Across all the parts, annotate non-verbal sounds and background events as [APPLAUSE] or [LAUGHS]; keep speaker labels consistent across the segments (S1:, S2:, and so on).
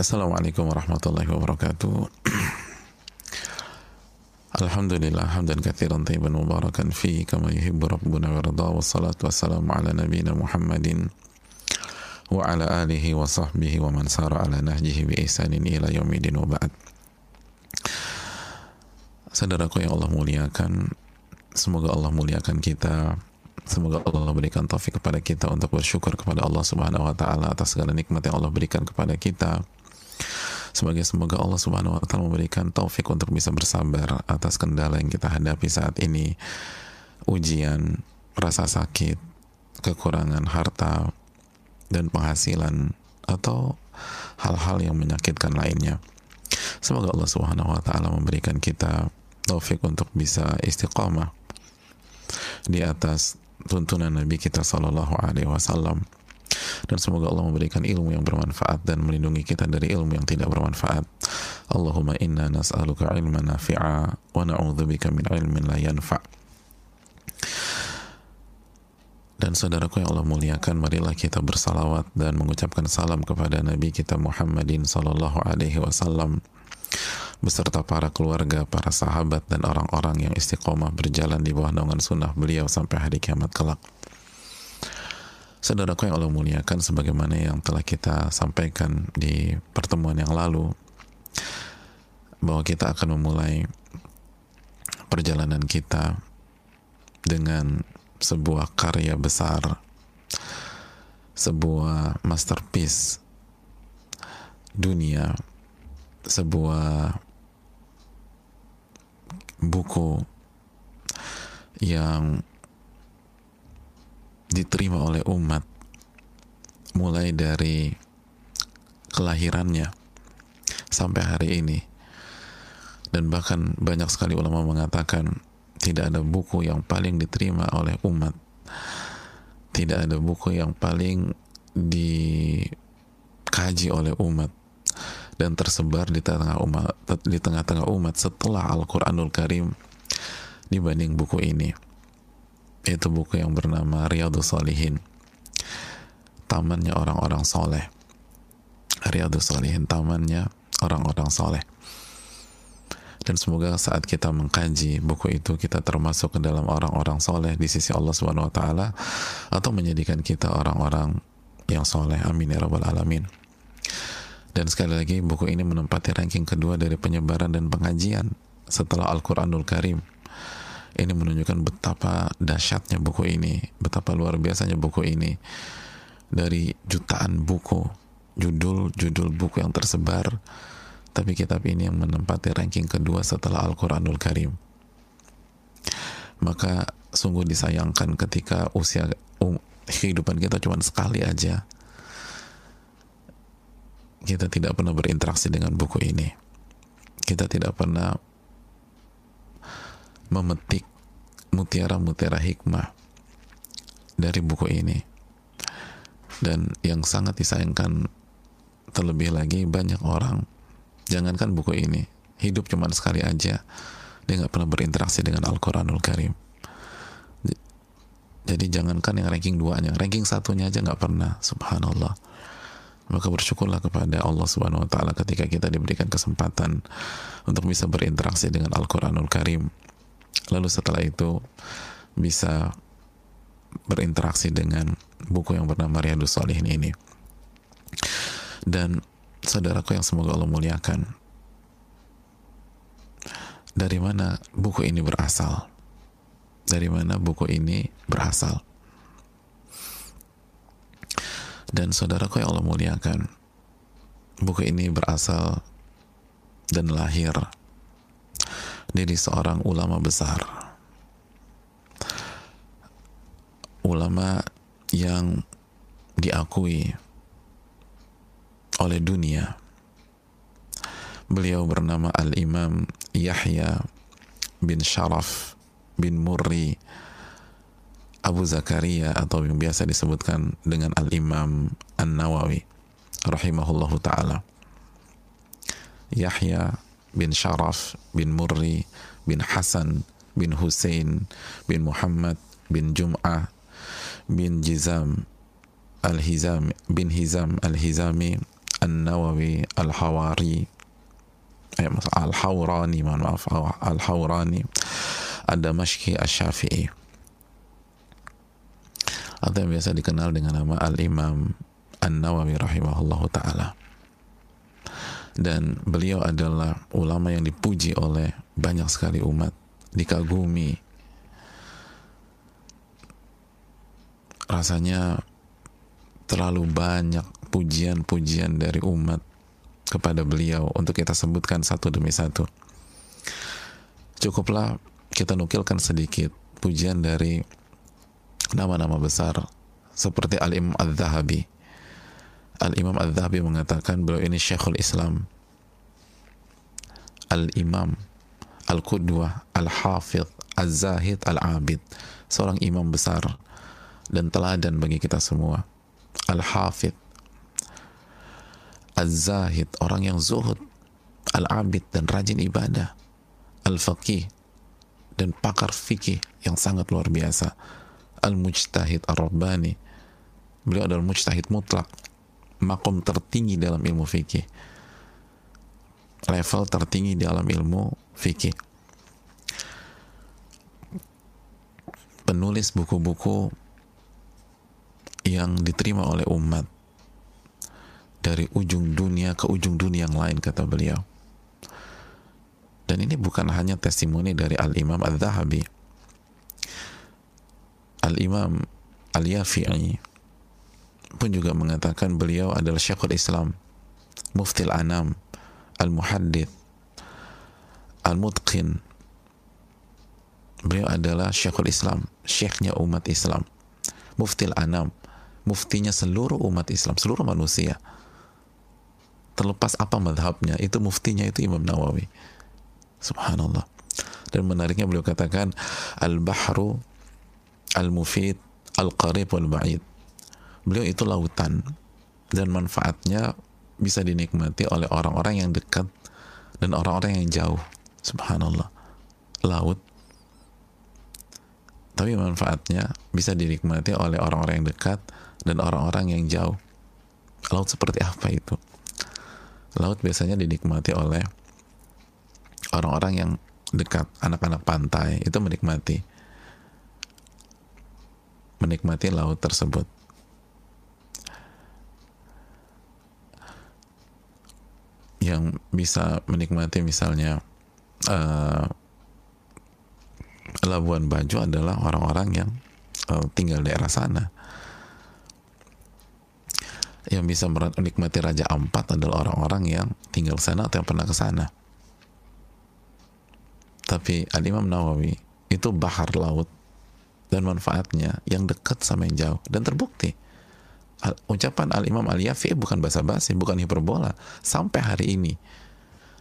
S1: Assalamualaikum warahmatullahi wabarakatuh. Alhamdulillah hamdan katsiran tayyiban mubarakan fi kama yuhibbu rabbuna wa yarda wassalatu wassalamu ala nabiyyina Muhammadin wa ala alihi wa sahbihi wa man sara ala nahjihi bi ihsanin ila yaumidin wa ba'd. Saudaraku yang Allah muliakan, semoga Allah muliakan kita Semoga Allah berikan taufik kepada kita untuk bersyukur kepada Allah Subhanahu wa taala atas segala nikmat yang Allah berikan kepada kita. Semoga semoga Allah Subhanahu wa taala memberikan taufik untuk bisa bersabar atas kendala yang kita hadapi saat ini. Ujian, rasa sakit, kekurangan harta dan penghasilan atau hal-hal yang menyakitkan lainnya. Semoga Allah Subhanahu wa taala memberikan kita taufik untuk bisa istiqamah di atas tuntunan Nabi kita Sallallahu Alaihi Wasallam dan semoga Allah memberikan ilmu yang bermanfaat dan melindungi kita dari ilmu yang tidak bermanfaat. Allahumma inna nas'aluka ilman nafi'a wa na'udzubika min ilmin la yanfa'. Dan saudaraku yang Allah muliakan, marilah kita bersalawat dan mengucapkan salam kepada Nabi kita Muhammadin sallallahu alaihi wasallam beserta para keluarga, para sahabat dan orang-orang yang istiqomah berjalan di bawah naungan sunnah beliau sampai hari kiamat kelak. Saudaraku yang Allah muliakan sebagaimana yang telah kita sampaikan di pertemuan yang lalu bahwa kita akan memulai perjalanan kita dengan sebuah karya besar sebuah masterpiece dunia sebuah buku yang diterima oleh umat mulai dari kelahirannya sampai hari ini dan bahkan banyak sekali ulama mengatakan tidak ada buku yang paling diterima oleh umat tidak ada buku yang paling dikaji oleh umat dan tersebar di tengah umat di tengah-tengah umat setelah Al-Qur'anul Karim dibanding buku ini. Itu buku yang bernama Riyadus Salihin. Tamannya orang-orang soleh. Riyadus Salihin tamannya orang-orang soleh. Dan semoga saat kita mengkaji buku itu kita termasuk ke dalam orang-orang soleh di sisi Allah Subhanahu wa taala atau menjadikan kita orang-orang yang soleh. Amin ya rabbal alamin. Dan sekali lagi buku ini menempati ranking kedua dari penyebaran dan pengajian setelah Al-Quranul Karim. Ini menunjukkan betapa dahsyatnya buku ini, betapa luar biasanya buku ini. Dari jutaan buku, judul-judul buku yang tersebar, tapi kitab ini yang menempati ranking kedua setelah Al-Quranul Karim. Maka sungguh disayangkan ketika usia um, kehidupan kita cuma sekali aja kita tidak pernah berinteraksi dengan buku ini. Kita tidak pernah memetik mutiara-mutiara hikmah dari buku ini. Dan yang sangat disayangkan terlebih lagi banyak orang jangankan buku ini hidup cuma sekali aja dia nggak pernah berinteraksi dengan Al-Quranul Karim jadi jangankan yang ranking duanya ranking satunya aja nggak pernah subhanallah maka bersyukurlah kepada Allah Subhanahu wa taala ketika kita diberikan kesempatan untuk bisa berinteraksi dengan Al-Qur'anul Karim. Lalu setelah itu bisa berinteraksi dengan buku yang bernama Riyadus Salihin ini. Dan saudaraku yang semoga Allah muliakan. Dari mana buku ini berasal? Dari mana buku ini berasal? Dan saudaraku yang Allah muliakan, buku ini berasal dan lahir dari seorang ulama besar. Ulama yang diakui oleh dunia. Beliau bernama Al-Imam Yahya bin Sharaf bin Murri Abu Zakaria atau yang biasa disebutkan dengan Al-Imam An-Nawawi rahimahullahu taala. Yahya bin Sharaf bin Murri bin Hasan bin Hussein bin Muhammad bin Jum'ah bin Jizam Al-Hizam bin Hizam Al-Hizami An-Nawawi Al-Hawari. Eh, Al-Hawrani mohon maaf Al-Hawrani ada Mashki Asy-Syafi'i atau yang biasa dikenal dengan nama Al-Imam An-Nawawi rahimahullahu taala dan beliau adalah ulama yang dipuji oleh banyak sekali umat dikagumi. Rasanya terlalu banyak pujian-pujian dari umat kepada beliau untuk kita sebutkan satu demi satu. Cukuplah kita nukilkan sedikit pujian dari nama-nama besar seperti Al-Imam Al-Zahabi Al-Imam Al-Zahabi mengatakan beliau ini Syekhul Islam. Al-Imam Al-Qudwah Al-Hafidh Al-Zahid Al-Abid. Seorang imam besar dan teladan bagi kita semua. Al-Hafidh. Al-Zahid orang yang zuhud. Al-Abid dan rajin ibadah. Al-Faqih dan pakar fikih yang sangat luar biasa. Al-Mujtahid Ar-Rabbani. Beliau adalah mujtahid mutlak makom tertinggi dalam ilmu fikih. Level tertinggi dalam ilmu fikih. Penulis buku-buku yang diterima oleh umat dari ujung dunia ke ujung dunia yang lain kata beliau. Dan ini bukan hanya testimoni dari Al-Imam Al-Zahabi. Al-Imam Al-Yafi'i pun juga mengatakan beliau adalah Syekhul Islam, Muftil Anam, Al-Muhaddith, Al-Mutqin. Beliau adalah Syekhul Islam, syekhnya umat Islam. Muftil Anam, muftinya seluruh umat Islam, seluruh manusia. Terlepas apa madhabnya, itu muftinya itu Imam Nawawi. Subhanallah. Dan menariknya beliau katakan, Al-Bahru, Al-Mufid, Al-Qarib, Wal-Ba'id beliau itu lautan. Dan manfaatnya bisa dinikmati oleh orang-orang yang dekat dan orang-orang yang jauh. Subhanallah. Laut. Tapi manfaatnya bisa dinikmati oleh orang-orang yang dekat dan orang-orang yang jauh. Laut seperti apa itu? Laut biasanya dinikmati oleh orang-orang yang dekat anak-anak pantai. Itu menikmati. Menikmati laut tersebut yang bisa menikmati misalnya uh, Labuan Bajo adalah orang-orang yang uh, tinggal daerah sana. Yang bisa menikmati Raja Ampat adalah orang-orang yang tinggal sana atau yang pernah ke sana. Tapi Al-Imam Nawawi itu bahar laut dan manfaatnya yang dekat sama yang jauh dan terbukti ucapan Al-Imam Al-Yafi bukan basa-basi, bukan hiperbola. Sampai hari ini,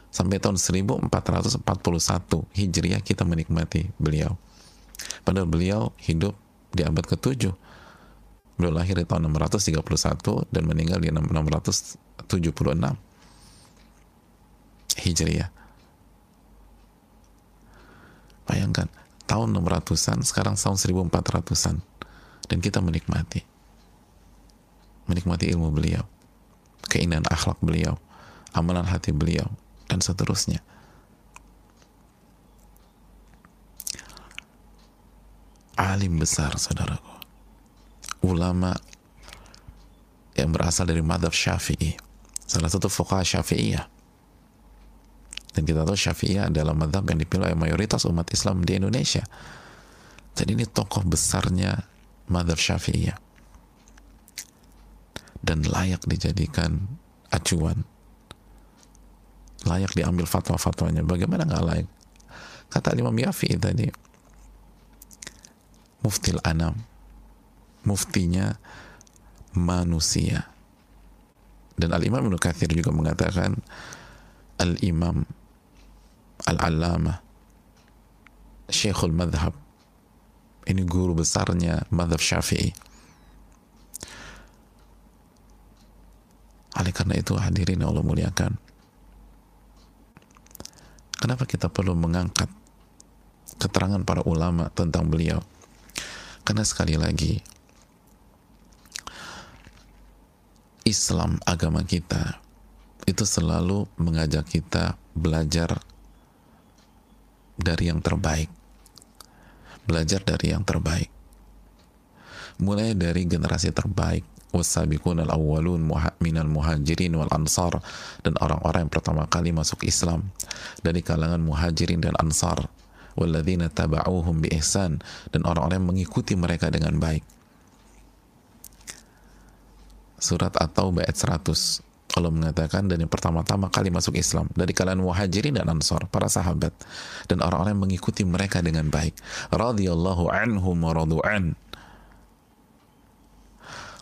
S1: sampai tahun 1441 Hijriah kita menikmati beliau. Padahal beliau hidup di abad ke-7. Beliau lahir di tahun 631 dan meninggal di 676 Hijriah. Bayangkan, tahun 600-an, sekarang tahun 1400-an. Dan kita menikmati menikmati ilmu beliau, keindahan akhlak beliau, amalan hati beliau, dan seterusnya. Alim besar, saudaraku. Ulama yang berasal dari madhab syafi'i. Salah satu fuqaha syafi'iyah. Dan kita tahu syafi'iyah adalah madhab yang dipilih oleh mayoritas umat Islam di Indonesia. Jadi ini tokoh besarnya madhab syafi'iyah dan layak dijadikan acuan. Layak diambil fatwa-fatwanya. Bagaimana nggak layak? Kata Imam Yafi tadi muftil anam muftinya manusia. Dan Al-Imam Ibn Kathir juga mengatakan Al-Imam Al-Allamah Syekhul Madhab ini guru besarnya Madhab Syafi'i Oleh karena itu hadirin Allah muliakan. Kenapa kita perlu mengangkat keterangan para ulama tentang beliau? Karena sekali lagi Islam agama kita itu selalu mengajak kita belajar dari yang terbaik. Belajar dari yang terbaik. Mulai dari generasi terbaik, wasabiqun al-awwalun minal muhajirin wal ansar dan orang-orang yang pertama kali masuk Islam. Dari kalangan muhajirin dan ansar. Walladzina taba'uhum bi ihsan dan orang-orang yang mengikuti mereka dengan baik. Surat At-Taubah ayat 100 Allah mengatakan dan yang pertama-tama kali masuk Islam. Dari kalangan muhajirin dan ansar para sahabat. Dan orang-orang yang mengikuti mereka dengan baik. Radhiyallahu anhum wa radu'an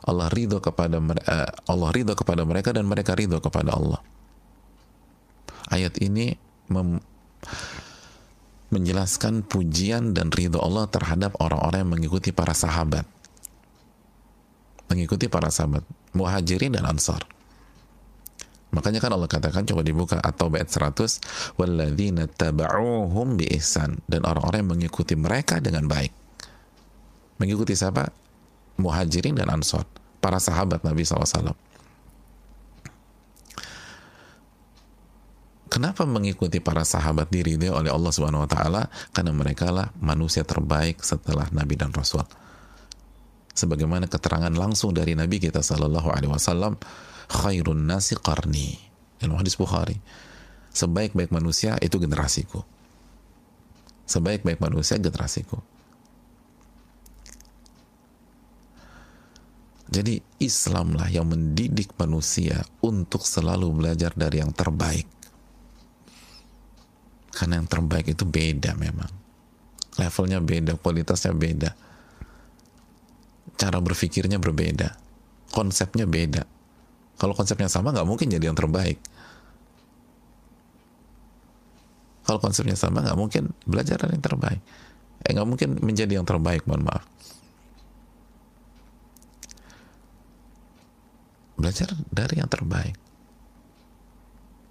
S1: Allah ridho kepada uh, Allah ridho kepada mereka dan mereka ridho kepada Allah. Ayat ini mem menjelaskan pujian dan ridho Allah terhadap orang-orang yang mengikuti para sahabat. Mengikuti para sahabat muhajirin dan ansar. Makanya kan Allah katakan coba dibuka atau ayat 100 walladzina taba'uhum bi ihsan dan orang-orang yang mengikuti mereka dengan baik. Mengikuti siapa? Muhajirin dan Ansor, para sahabat Nabi SAW. Kenapa mengikuti para sahabat diri dia oleh Allah Subhanahu wa taala? Karena mereka lah manusia terbaik setelah nabi dan rasul. Sebagaimana keterangan langsung dari nabi kita sallallahu alaihi wasallam khairun nasi qarni dalam hadis Bukhari sebaik-baik manusia itu generasiku sebaik-baik manusia generasiku jadi Islamlah yang mendidik manusia untuk selalu belajar dari yang terbaik karena yang terbaik itu beda memang levelnya beda kualitasnya beda cara berpikirnya berbeda konsepnya beda kalau konsepnya sama nggak mungkin jadi yang terbaik. Kalau konsepnya sama nggak mungkin belajar yang terbaik. Eh nggak mungkin menjadi yang terbaik, mohon maaf. Belajar dari yang terbaik.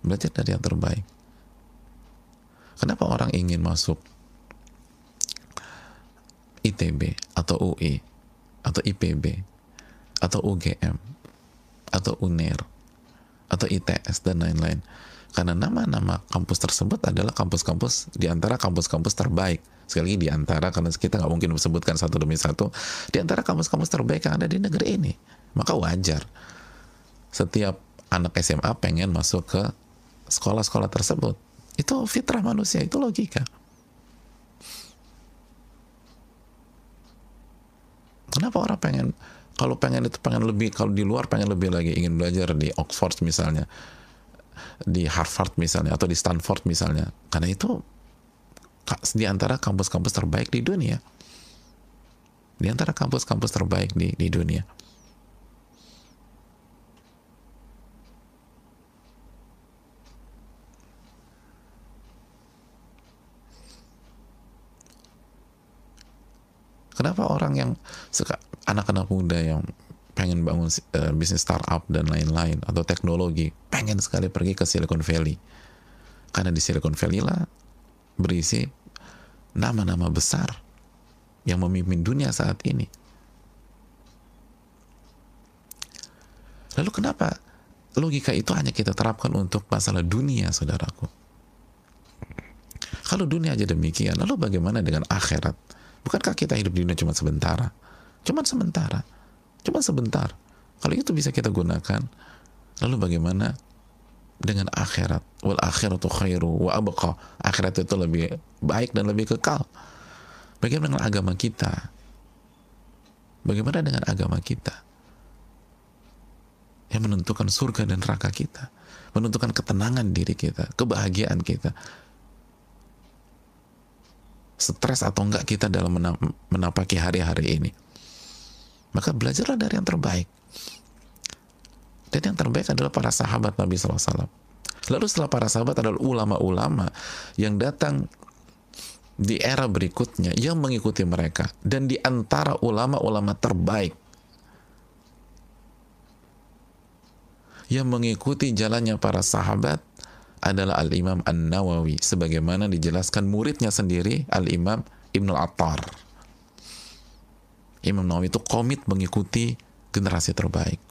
S1: Belajar dari yang terbaik. Kenapa orang ingin masuk ITB atau UI atau IPB atau UGM atau UNER atau ITS dan lain-lain karena nama-nama kampus tersebut adalah kampus-kampus di antara kampus-kampus terbaik sekali lagi di antara karena kita nggak mungkin sebutkan satu demi satu di antara kampus-kampus terbaik yang ada di negeri ini maka wajar setiap anak SMA pengen masuk ke sekolah-sekolah tersebut. Itu fitrah manusia itu logika. Kenapa orang pengen kalau pengen itu pengen lebih kalau di luar pengen lebih lagi ingin belajar di Oxford misalnya di Harvard misalnya atau di Stanford misalnya. Karena itu di antara kampus-kampus terbaik di dunia. Di antara kampus-kampus terbaik di di dunia Kenapa orang yang suka anak-anak muda yang pengen bangun uh, bisnis startup dan lain-lain atau teknologi pengen sekali pergi ke Silicon Valley? Karena di Silicon Valley lah berisi nama-nama besar yang memimpin dunia saat ini. Lalu kenapa logika itu hanya kita terapkan untuk masalah dunia saudaraku? Kalau dunia aja demikian lalu bagaimana dengan akhirat bukankah kita hidup di dunia cuma sebentar Cuma sementara. Cuma sebentar. Kalau itu bisa kita gunakan, lalu bagaimana dengan akhirat? Wal akhiratu khairu wa abqa. Akhirat itu lebih baik dan lebih kekal. Bagaimana dengan agama kita? Bagaimana dengan agama kita? Yang menentukan surga dan neraka kita. Menentukan ketenangan diri kita, kebahagiaan kita. Stres atau enggak kita dalam menapaki hari-hari ini maka belajarlah dari yang terbaik. Dan yang terbaik adalah para sahabat Nabi SAW. Lalu setelah para sahabat adalah ulama-ulama yang datang di era berikutnya yang mengikuti mereka. Dan di antara ulama-ulama terbaik yang mengikuti jalannya para sahabat adalah Al-Imam An-Nawawi sebagaimana dijelaskan muridnya sendiri Al-Imam Ibn Al-Attar Imam Nawawi itu komit mengikuti generasi terbaik.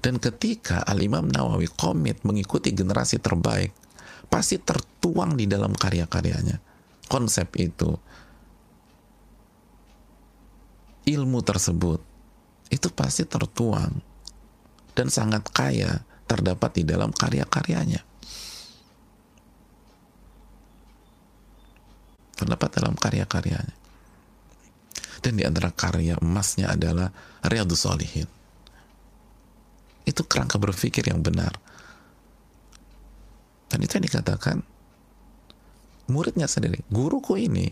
S1: Dan ketika Al-Imam Nawawi komit mengikuti generasi terbaik, pasti tertuang di dalam karya-karyanya. Konsep itu, ilmu tersebut, itu pasti tertuang dan sangat kaya terdapat di dalam karya-karyanya. Terdapat dalam karya-karyanya. Dan di antara karya emasnya adalah Riyadus Solihin itu kerangka berpikir yang benar dan itu yang dikatakan muridnya sendiri guruku ini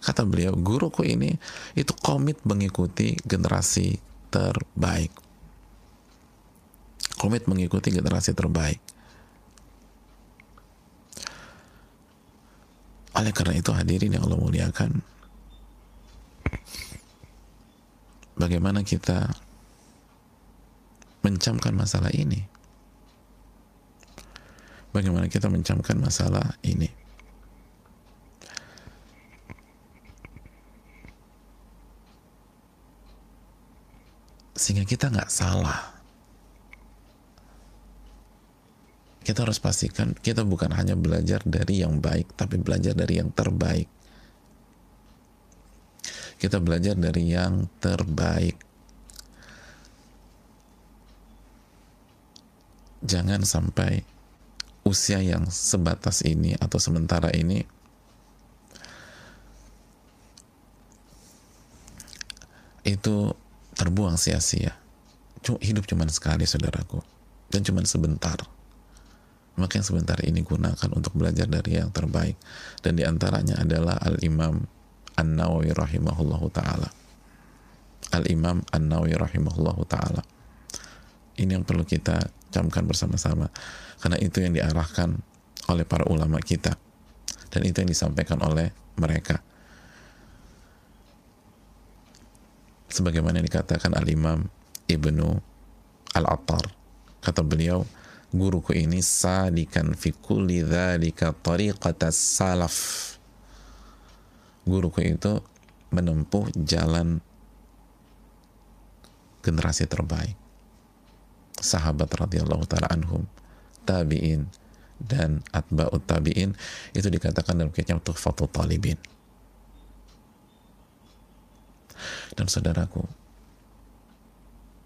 S1: kata beliau guruku ini itu komit mengikuti generasi terbaik komit mengikuti generasi terbaik oleh karena itu hadirin yang Allah muliakan bagaimana kita mencamkan masalah ini? Bagaimana kita mencamkan masalah ini? Sehingga kita nggak salah. Kita harus pastikan kita bukan hanya belajar dari yang baik, tapi belajar dari yang terbaik. Kita belajar dari yang terbaik jangan sampai usia yang sebatas ini atau sementara ini itu terbuang sia-sia. Hidup cuma sekali, saudaraku, dan cuma sebentar. Maka yang sebentar ini gunakan untuk belajar dari yang terbaik. Dan di antaranya adalah Al-Imam An-Nawawi rahimahullahu ta'ala. Al-Imam An-Nawawi rahimahullahu ta'ala. Ini yang perlu kita camkan bersama-sama karena itu yang diarahkan oleh para ulama kita dan itu yang disampaikan oleh mereka sebagaimana dikatakan al-imam Ibnu Al-Attar kata beliau guruku ini sadikan fi kulli dhalika tariqata salaf. Guruku itu menempuh jalan generasi terbaik. Sahabat radhiyallahu taala anhum, tabi'in dan atba'ut tabi'in. Itu dikatakan dalam kitab Tuhfatul Talibin. Dan saudaraku,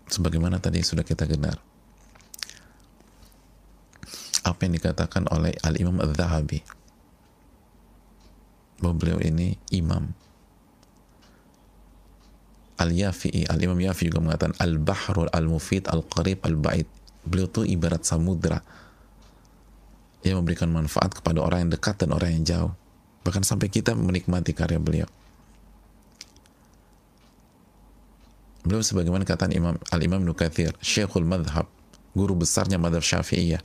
S1: sebagaimana tadi sudah kita dengar, apa yang dikatakan oleh Al-Imam Al-Zahabi, bahwa beliau ini imam Al-Yafi'i, Al-Imam Yafi juga mengatakan Al-Bahrul Al-Mufid Al-Qarib Al-Ba'id. Beliau itu ibarat samudra yang memberikan manfaat kepada orang yang dekat dan orang yang jauh. Bahkan sampai kita menikmati karya beliau. Beliau sebagaimana kata Imam Al-Imam Nukathir, Syekhul Madhab, guru besarnya madhab Syafi'iyah.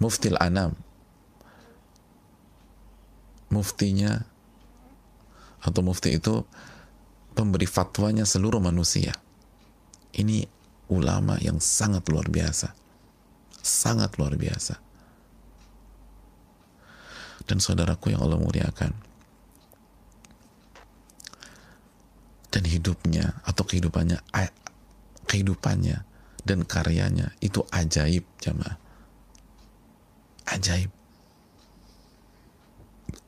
S1: Muftil Anam, muftinya atau mufti itu pemberi fatwanya seluruh manusia. Ini ulama yang sangat luar biasa. Sangat luar biasa. Dan saudaraku yang Allah muliakan. Dan hidupnya atau kehidupannya kehidupannya dan karyanya itu ajaib jamaah. Ajaib.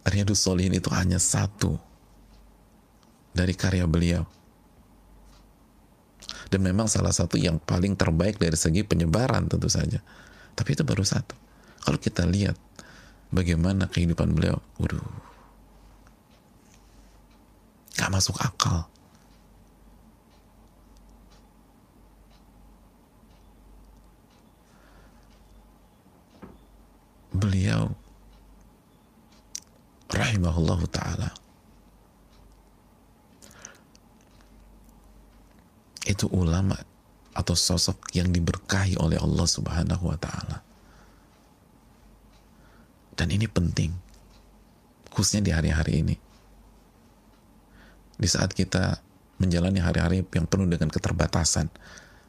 S1: Riyadus Solihin itu hanya satu dari karya beliau. Dan memang salah satu yang paling terbaik dari segi penyebaran tentu saja. Tapi itu baru satu. Kalau kita lihat bagaimana kehidupan beliau, waduh, gak masuk akal. Beliau rahimahullahu taala itu ulama atau sosok yang diberkahi oleh Allah Subhanahu wa taala. Dan ini penting khususnya di hari-hari ini. Di saat kita menjalani hari-hari yang penuh dengan keterbatasan,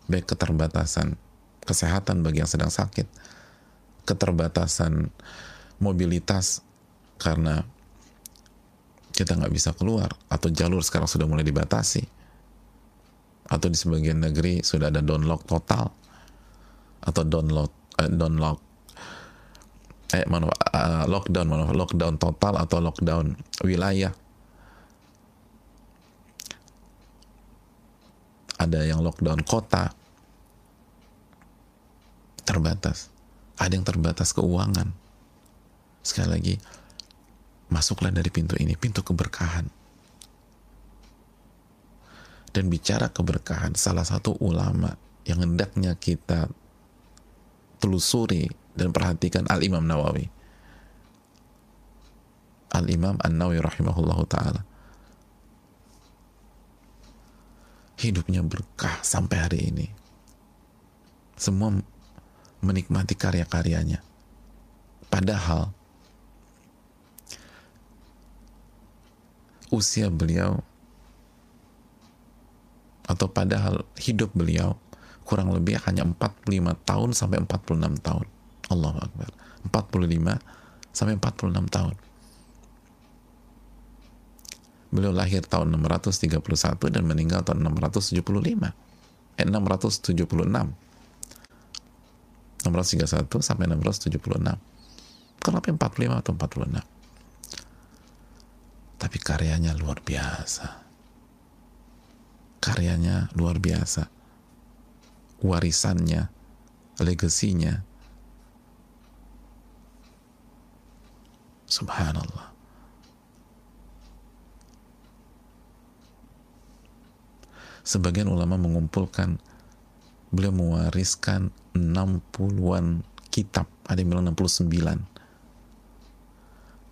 S1: baik keterbatasan kesehatan bagi yang sedang sakit, keterbatasan mobilitas karena kita nggak bisa keluar atau jalur sekarang sudah mulai dibatasi. Atau di sebagian negeri sudah ada download total atau download eh, download eh mana uh, lockdown mana lockdown total atau lockdown wilayah. Ada yang lockdown kota. Terbatas ada yang terbatas keuangan. Sekali lagi masuklah dari pintu ini pintu keberkahan. Dan bicara keberkahan salah satu ulama yang hendaknya kita telusuri dan perhatikan Al-Imam Nawawi. Al-Imam An-Nawawi rahimahullah ta'ala. Hidupnya berkah sampai hari ini. Semua menikmati karya-karyanya padahal usia beliau atau padahal hidup beliau kurang lebih hanya 45 tahun sampai 46 tahun. Allah Akbar. 45 sampai 46 tahun. Beliau lahir tahun 631 dan meninggal tahun 675. Eh, 676. 631 sampai 676. Kenapa 45 atau 46? Tapi karyanya luar biasa karyanya luar biasa warisannya legasinya subhanallah sebagian ulama mengumpulkan beliau mewariskan 60-an kitab ada yang bilang 69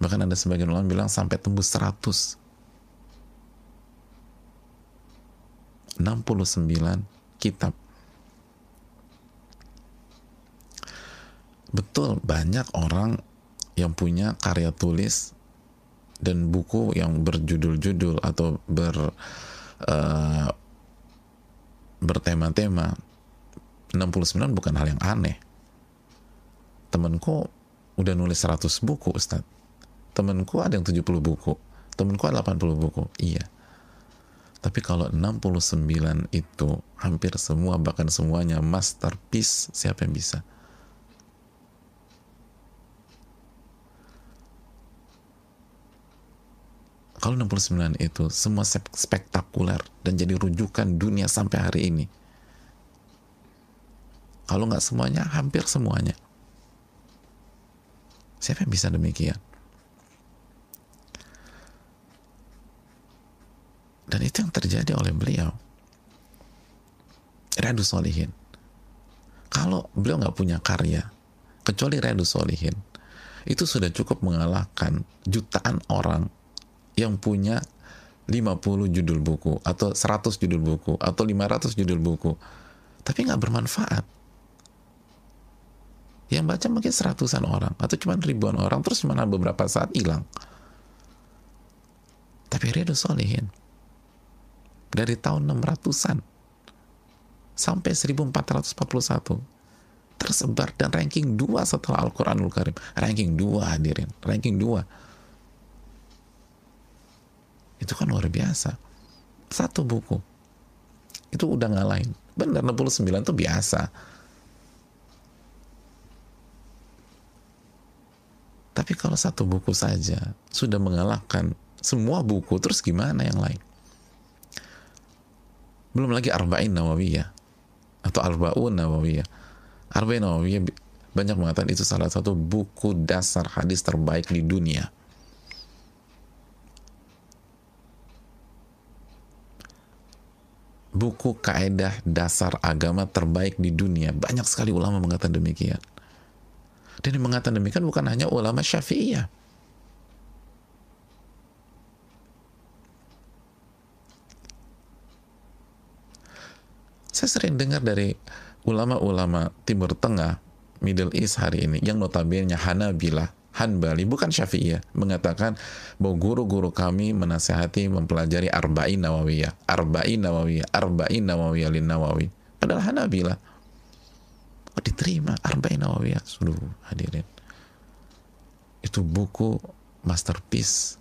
S1: bahkan ada sebagian ulama bilang sampai tembus 100 69 kitab. Betul, banyak orang yang punya karya tulis dan buku yang berjudul-judul atau ber uh, bertema-tema 69 bukan hal yang aneh temenku udah nulis 100 buku Ustaz temenku ada yang 70 buku temenku ada 80 buku iya tapi kalau 69 itu hampir semua bahkan semuanya masterpiece, siapa yang bisa? Kalau 69 itu semua spektakuler dan jadi rujukan dunia sampai hari ini. Kalau nggak semuanya, hampir semuanya. Siapa yang bisa demikian? Dan itu yang terjadi oleh beliau. Radu Solihin. Kalau beliau nggak punya karya, kecuali Radu Solihin, itu sudah cukup mengalahkan jutaan orang yang punya 50 judul buku, atau 100 judul buku, atau 500 judul buku. Tapi nggak bermanfaat. Yang baca mungkin seratusan orang, atau cuma ribuan orang, terus cuma beberapa saat hilang. Tapi Radu Solihin, dari tahun 600-an sampai 1441 tersebar dan ranking 2 setelah Al-Quranul Karim. Ranking 2 hadirin ranking 2 itu kan luar biasa. Satu buku itu udah ngalahin. Benar 69 itu biasa tapi kalau satu buku saja sudah mengalahkan semua buku terus gimana yang lain belum lagi Arba'in Nawawiyah atau Arba'un Nawawiyah. Arba'in Nawawiyah banyak mengatakan itu salah satu buku dasar hadis terbaik di dunia. Buku kaedah dasar agama terbaik di dunia. Banyak sekali ulama mengatakan demikian. Dan yang mengatakan demikian bukan hanya ulama syafi'iyah Saya sering dengar dari ulama-ulama Timur Tengah, Middle East hari ini, yang notabene Hanabilah, Hanbali, bukan Syafi'iyah, mengatakan bahwa guru-guru kami menasehati mempelajari Arba'in Nawawiyah, Arba'in Nawawiyah, Arba'in Nawawiyah lin Nawawi. Padahal Hanabilah. Oh, diterima Arba'in Nawawiyah. Sudah hadirin. Itu buku masterpiece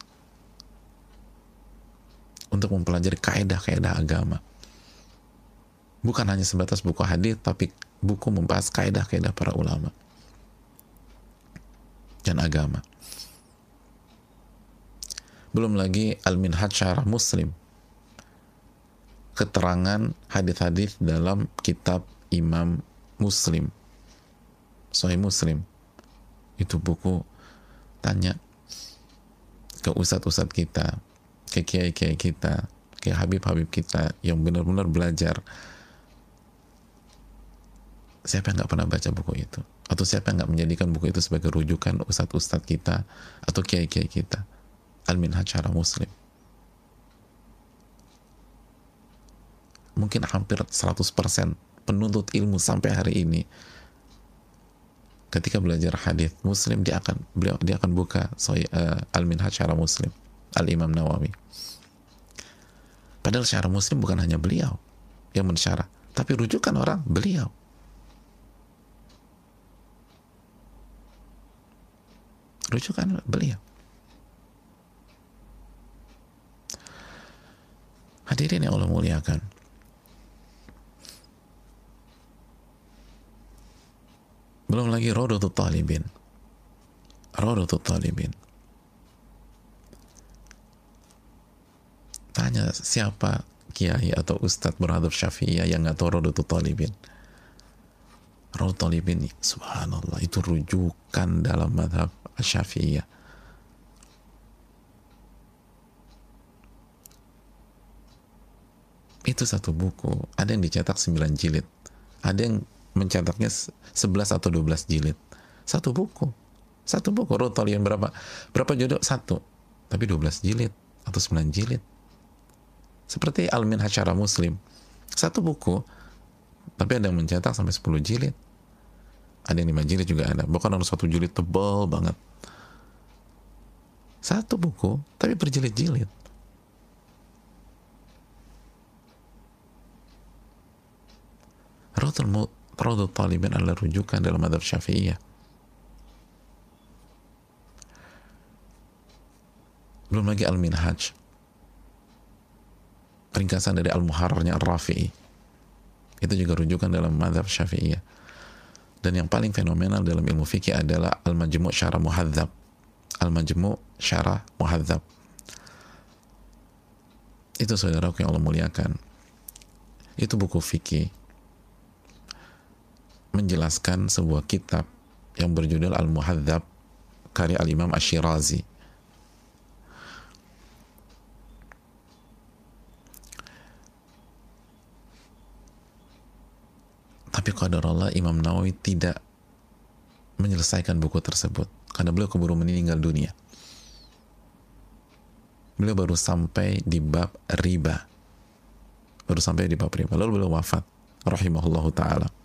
S1: untuk mempelajari kaedah-kaedah agama bukan hanya sebatas buku hadis tapi buku membahas kaidah-kaidah para ulama dan agama belum lagi al-minhaj syarah muslim keterangan hadis-hadis dalam kitab Imam Muslim. Sahih Muslim. Itu buku tanya ke ustadz-ustadz kita ke kiai-kiai kita ke habib-habib kita yang benar-benar belajar. Siapa yang nggak pernah baca buku itu? Atau siapa yang nggak menjadikan buku itu sebagai rujukan ustadz-ustadz kita atau kiai-kiai kita? Al-minhaj muslim. Mungkin hampir 100% penuntut ilmu sampai hari ini ketika belajar hadis muslim dia akan beliau dia akan buka soy, uh, al-minhaj cara muslim al-imam nawawi padahal syarah muslim bukan hanya beliau yang mensyarah tapi rujukan orang beliau rujukan beliau. Hadirin yang Allah muliakan. Belum lagi Rodotul Talibin. Rodotul Talibin. Tanya siapa kiai atau ustadz berhadap syafi'iyah yang nggak tahu Rodotul Talibin. Rodotul Talibin, subhanallah, itu rujukan dalam madhab Syafi'iyah. Itu satu buku. Ada yang dicetak 9 jilid. Ada yang mencetaknya 11 atau 12 jilid. Satu buku. Satu buku. Rotolian berapa? Berapa jodoh? Satu. Tapi 12 jilid atau 9 jilid. Seperti Almin Hasyara Muslim. Satu buku. Tapi ada yang mencetak sampai 10 jilid. Ada yang 5 jilid juga ada. Bukan harus satu jilid tebal banget. Satu buku, tapi berjilid-jilid. Raudul Talibin adalah rujukan dalam adab syafi'iyah. Belum lagi Al-Minhaj. Ringkasan dari Al-Muharrarnya Al-Rafi'i. Itu juga rujukan dalam madhab syafi'iyah. Dan yang paling fenomenal dalam ilmu fikih adalah Al-Majmu' Syara Muhadzab Al-Majmu' Syarah Muhadzab. Itu saudaraku yang Allah muliakan. Itu buku fikih menjelaskan sebuah kitab yang berjudul Al-Muhadzab karya Al-Imam Ash-Shirazi. Tapi qadar Allah Imam Nawawi tidak menyelesaikan buku tersebut karena beliau keburu meninggal dunia. Beliau baru sampai di bab riba. Baru sampai di bab riba. Lalu beliau wafat. Rahimahullah ta'ala.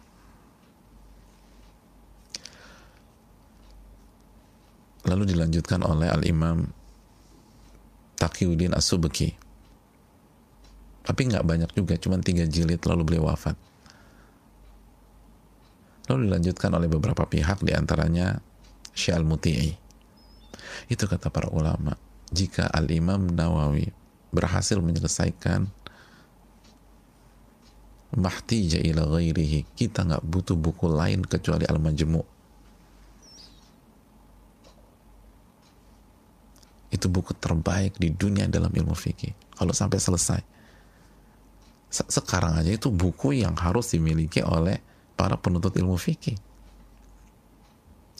S1: Lalu dilanjutkan oleh Al-Imam Taqiyuddin As-Subki. Tapi nggak banyak juga, cuma tiga jilid lalu beliau wafat. Lalu dilanjutkan oleh beberapa pihak, di antaranya Syal Muti'i. Itu kata para ulama. Jika Al-Imam Nawawi berhasil menyelesaikan mahtija ila ghairihi, kita nggak butuh buku lain kecuali Al-Majmu' itu buku terbaik di dunia dalam ilmu fikih. Kalau sampai selesai. Sekarang aja itu buku yang harus dimiliki oleh para penuntut ilmu fikih.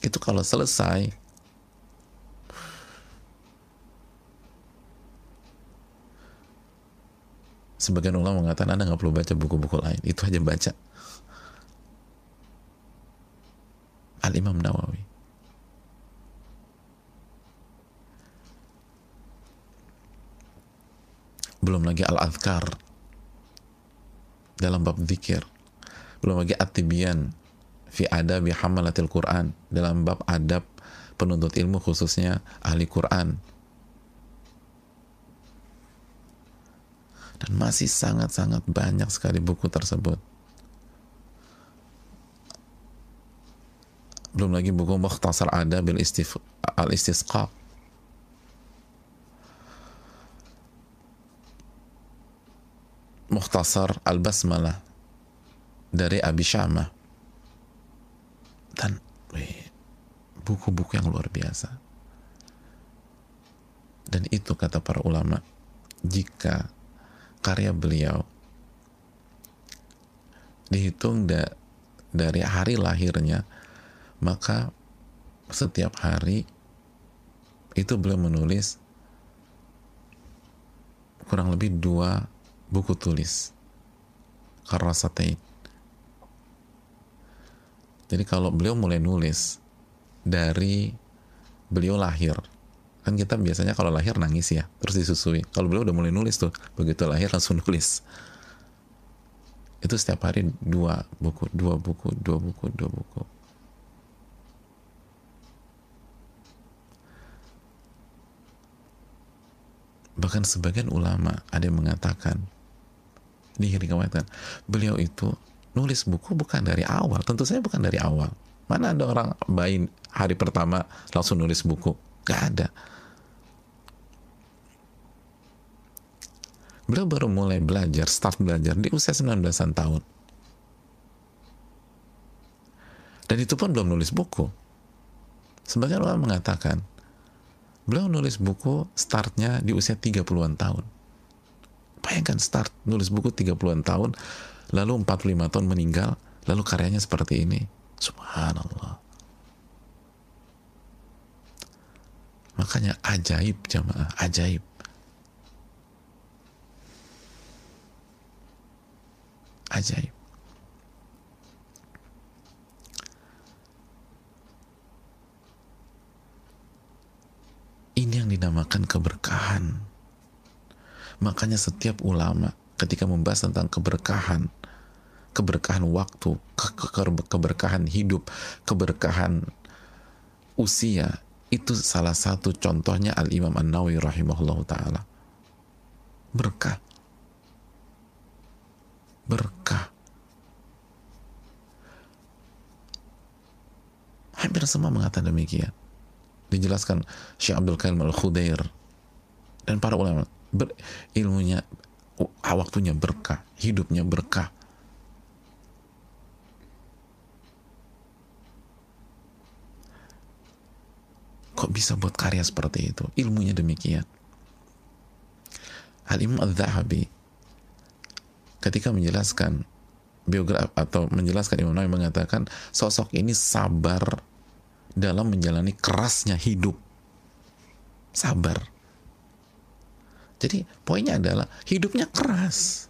S1: Itu kalau selesai sebagian ulama mengatakan anda nggak perlu baca buku-buku lain. Itu aja baca. Al Imam Nawawi belum lagi Al Adhkar dalam bab zikir belum lagi At-Tibyan fi adabi hamalatil Quran. Dalam bab adab penuntut ilmu khususnya ahli Quran. Dan masih sangat-sangat banyak sekali buku tersebut. Belum lagi buku Mukhtasar Adab al-Istisqa Mukhtasar Al-Basmalah dari Abi Syamah. Dan buku-buku yang luar biasa. Dan itu kata para ulama jika karya beliau dihitung da dari hari lahirnya maka setiap hari itu beliau menulis kurang lebih dua buku tulis. Karasatain jadi kalau beliau mulai nulis dari beliau lahir kan kita biasanya kalau lahir nangis ya terus disusui. Kalau beliau udah mulai nulis tuh begitu lahir langsung [LAUGHS] nulis. Itu setiap hari dua buku dua buku dua buku dua buku. Bahkan sebagian ulama ada yang mengatakan diriwayatkan beliau itu nulis buku bukan dari awal. Tentu saja bukan dari awal. Mana ada orang bayi hari pertama langsung nulis buku? Gak ada. Beliau baru mulai belajar start belajar di usia 19an tahun. Dan itu pun belum nulis buku. Sebagian orang mengatakan beliau nulis buku startnya di usia 30-an tahun bayangkan start nulis buku 30-an tahun lalu 45 tahun meninggal lalu karyanya seperti ini. Subhanallah. Makanya ajaib jamaah ajaib. Ajaib. Ini yang dinamakan keberkahan makanya setiap ulama ketika membahas tentang keberkahan keberkahan waktu ke ke keberkahan hidup keberkahan usia itu salah satu contohnya Al Imam An Nawawi rahimahullah taala. Berkah. Berkah. Hampir semua mengatakan demikian. Dijelaskan Syekh Abdul Karim Al Khudair dan para ulama ber, ilmunya waktunya berkah, hidupnya berkah. Kok bisa buat karya seperti itu? Ilmunya demikian. Al-Imam Al-Zahabi ketika menjelaskan biografi atau menjelaskan Imam Nawawi mengatakan sosok ini sabar dalam menjalani kerasnya hidup. Sabar jadi poinnya adalah hidupnya keras.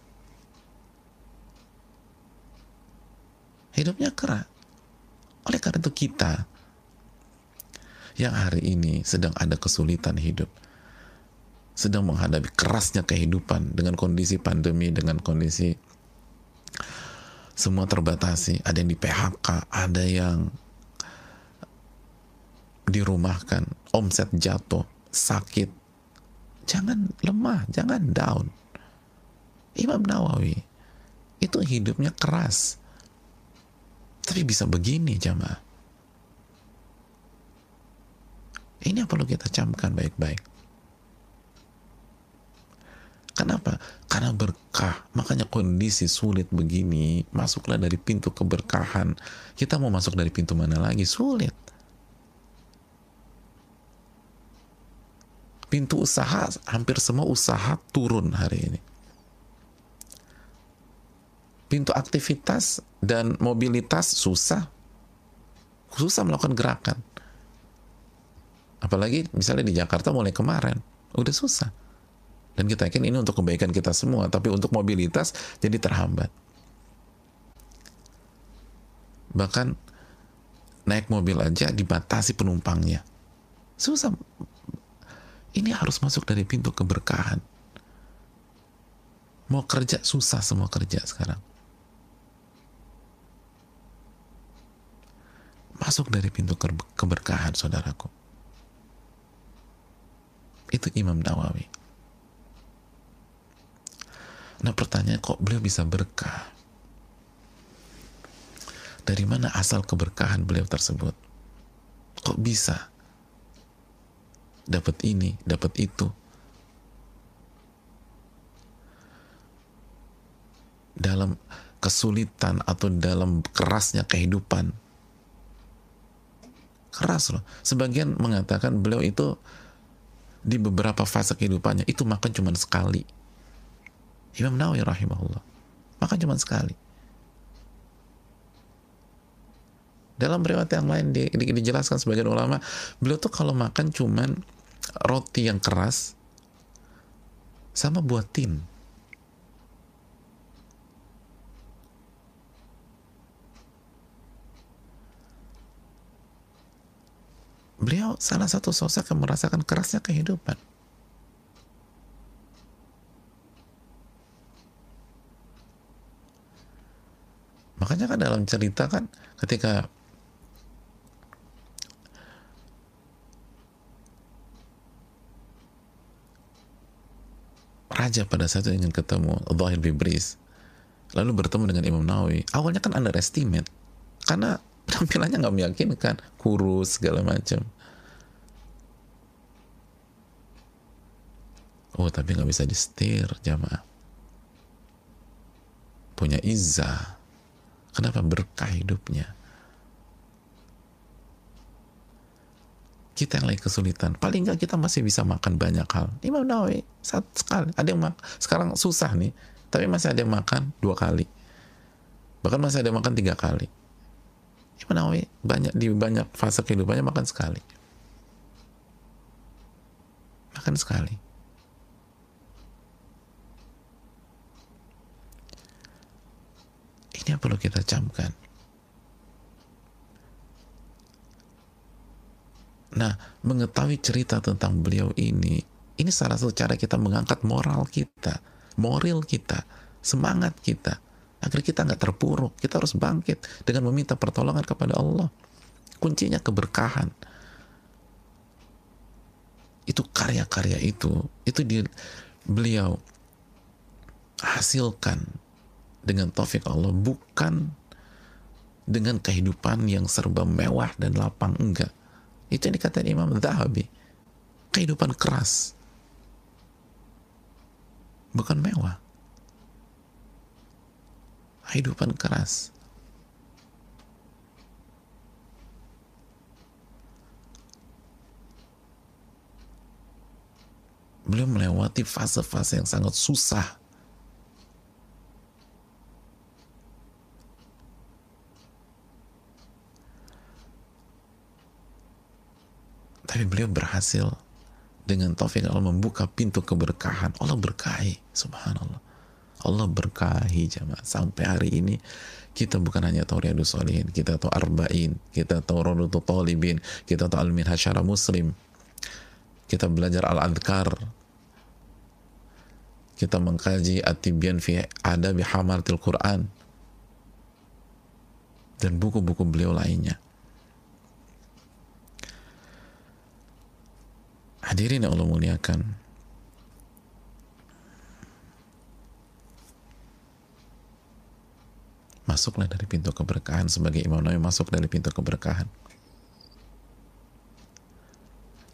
S1: Hidupnya keras. Oleh karena itu kita yang hari ini sedang ada kesulitan hidup, sedang menghadapi kerasnya kehidupan dengan kondisi pandemi, dengan kondisi semua terbatasi, ada yang di PHK, ada yang dirumahkan, omset jatuh, sakit, jangan lemah, jangan down. Imam Nawawi itu hidupnya keras. Tapi bisa begini jamaah. Ini yang perlu kita camkan baik-baik. Kenapa? Karena berkah. Makanya kondisi sulit begini, masuklah dari pintu keberkahan. Kita mau masuk dari pintu mana lagi? Sulit. Pintu usaha hampir semua usaha turun hari ini. Pintu aktivitas dan mobilitas susah. Susah melakukan gerakan. Apalagi misalnya di Jakarta mulai kemarin udah susah. Dan kita yakin ini untuk kebaikan kita semua tapi untuk mobilitas jadi terhambat. Bahkan naik mobil aja dibatasi penumpangnya. Susah ini harus masuk dari pintu keberkahan. Mau kerja susah semua kerja sekarang. Masuk dari pintu keberkahan, saudaraku. Itu Imam Nawawi. Nah pertanyaan kok beliau bisa berkah? Dari mana asal keberkahan beliau tersebut? Kok bisa? Dapat ini, dapat itu. Dalam kesulitan atau dalam kerasnya kehidupan. Keras loh. Sebagian mengatakan beliau itu di beberapa fase kehidupannya itu makan cuma sekali. Imam Nawawi rahimahullah makan cuma sekali. Dalam riwayat yang lain di, di, dijelaskan sebagian ulama beliau tuh kalau makan cuman roti yang keras sama buah tin beliau salah satu sosok yang merasakan kerasnya kehidupan. Makanya kan dalam cerita kan ketika raja pada saat itu ingin ketemu Zahir Bibris lalu bertemu dengan Imam Nawawi awalnya kan underestimate. Karena penampilannya nggak meyakinkan. Kurus segala macam. Oh tapi nggak bisa disetir jamaah. Punya izah. Kenapa berkah hidupnya kita yang lagi kesulitan paling nggak kita masih bisa makan banyak hal Imam Nawawi satu sekali ada yang sekarang susah nih tapi masih ada yang makan dua kali bahkan masih ada yang makan tiga kali Imam Nawawi banyak di banyak fase kehidupannya makan sekali. Makan sekali. Ini yang perlu kita camkan. Nah, mengetahui cerita tentang beliau ini, ini salah satu cara kita mengangkat moral kita, moral kita, semangat kita agar kita nggak terpuruk. Kita harus bangkit dengan meminta pertolongan kepada Allah. Kuncinya keberkahan. Itu karya-karya itu itu di beliau hasilkan dengan taufik Allah bukan dengan kehidupan yang serba mewah dan lapang enggak itu yang dikatakan Imam Zahabi kehidupan keras bukan mewah kehidupan keras. Beliau melewati fase-fase yang sangat susah. Tapi beliau berhasil dengan taufik Allah membuka pintu keberkahan. Allah berkahi, subhanallah. Allah berkahi jamaah. Sampai hari ini kita bukan hanya tahu Riyadus Solihin kita tahu Arba'in kita tahu Rodutul Talibin kita tahu Al-Minhaj Muslim. Kita belajar Al-Adhkar. Kita mengkaji At-Tibyan fi Adabi Hamaratil Quran. Dan buku-buku beliau lainnya hadirin yang Allah muliakan. Masuklah dari pintu keberkahan sebagai Imam Nawawi masuk dari pintu keberkahan.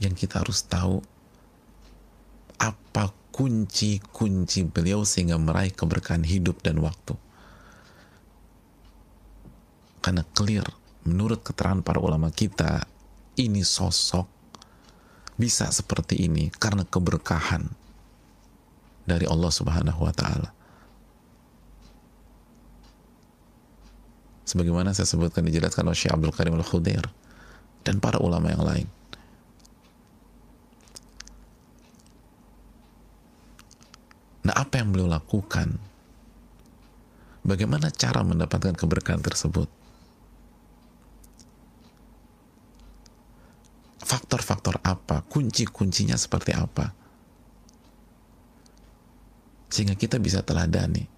S1: Yang kita harus tahu apa kunci-kunci beliau sehingga meraih keberkahan hidup dan waktu? Karena clear menurut keterangan para ulama kita ini sosok bisa seperti ini karena keberkahan dari Allah Subhanahu wa taala sebagaimana saya sebutkan dijelaskan oleh Syekh Abdul Karim Al-Khudair dan para ulama yang lain. Nah, apa yang beliau lakukan? Bagaimana cara mendapatkan keberkahan tersebut? Faktor-faktor apa? Kunci-kuncinya seperti apa? Sehingga kita bisa teladani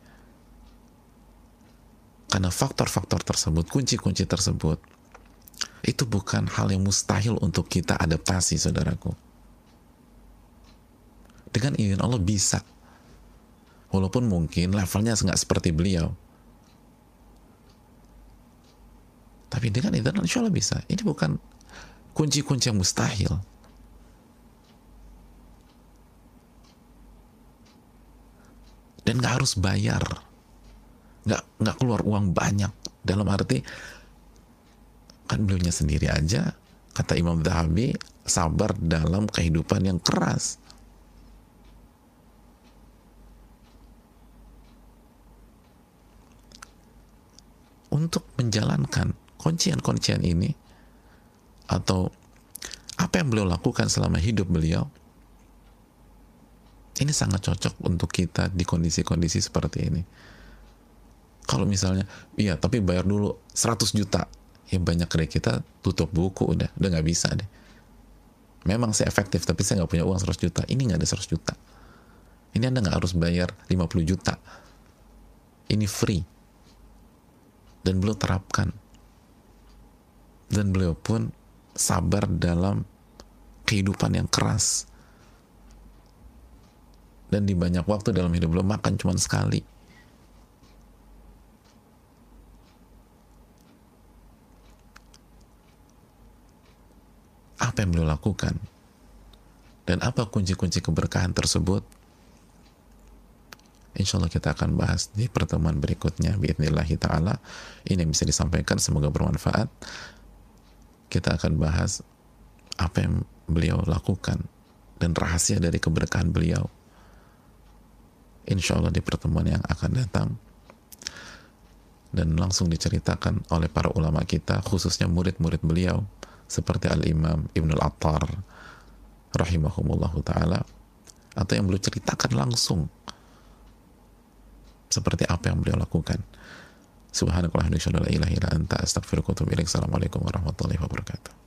S1: karena faktor-faktor tersebut, kunci-kunci tersebut, itu bukan hal yang mustahil untuk kita adaptasi, saudaraku. Dengan izin Allah bisa. Walaupun mungkin levelnya nggak seperti beliau. Tapi dengan Allah, insya Allah bisa. Ini bukan kunci-kunci yang mustahil. Dan nggak harus bayar. Nggak nggak keluar uang banyak. Dalam arti kan beliaunya sendiri aja kata Imam Zahabi sabar dalam kehidupan yang keras. Untuk menjalankan kuncian-kuncian ini atau apa yang beliau lakukan selama hidup beliau ini sangat cocok untuk kita di kondisi-kondisi seperti ini. Kalau misalnya iya tapi bayar dulu 100 juta. Ya banyak dari kita tutup buku udah udah nggak bisa deh. Memang saya efektif tapi saya nggak punya uang 100 juta. Ini nggak ada 100 juta. Ini anda nggak harus bayar 50 juta. Ini free. Dan beliau terapkan. Dan beliau pun sabar dalam kehidupan yang keras. Dan di banyak waktu dalam hidup beliau makan cuma sekali. Apa yang beliau lakukan? Dan apa kunci-kunci keberkahan tersebut? Insya Allah kita akan bahas di pertemuan berikutnya. Bismillahirrahmanirrahim Ini yang bisa disampaikan. Semoga bermanfaat Kita akan bahas Apa yang beliau lakukan Dan rahasia dari keberkahan beliau Insya Allah di pertemuan yang akan datang Dan langsung diceritakan oleh para ulama kita Khususnya murid-murid beliau Seperti Al-Imam Ibnul Attar Rahimahumullahu ta'ala Atau yang beliau ceritakan langsung seperti apa yang beliau lakukan. Subhanakallahumma wa bihamdika la ilaha illa anta astaghfiruka wa atubu ilaik. Assalamualaikum warahmatullahi wabarakatuh.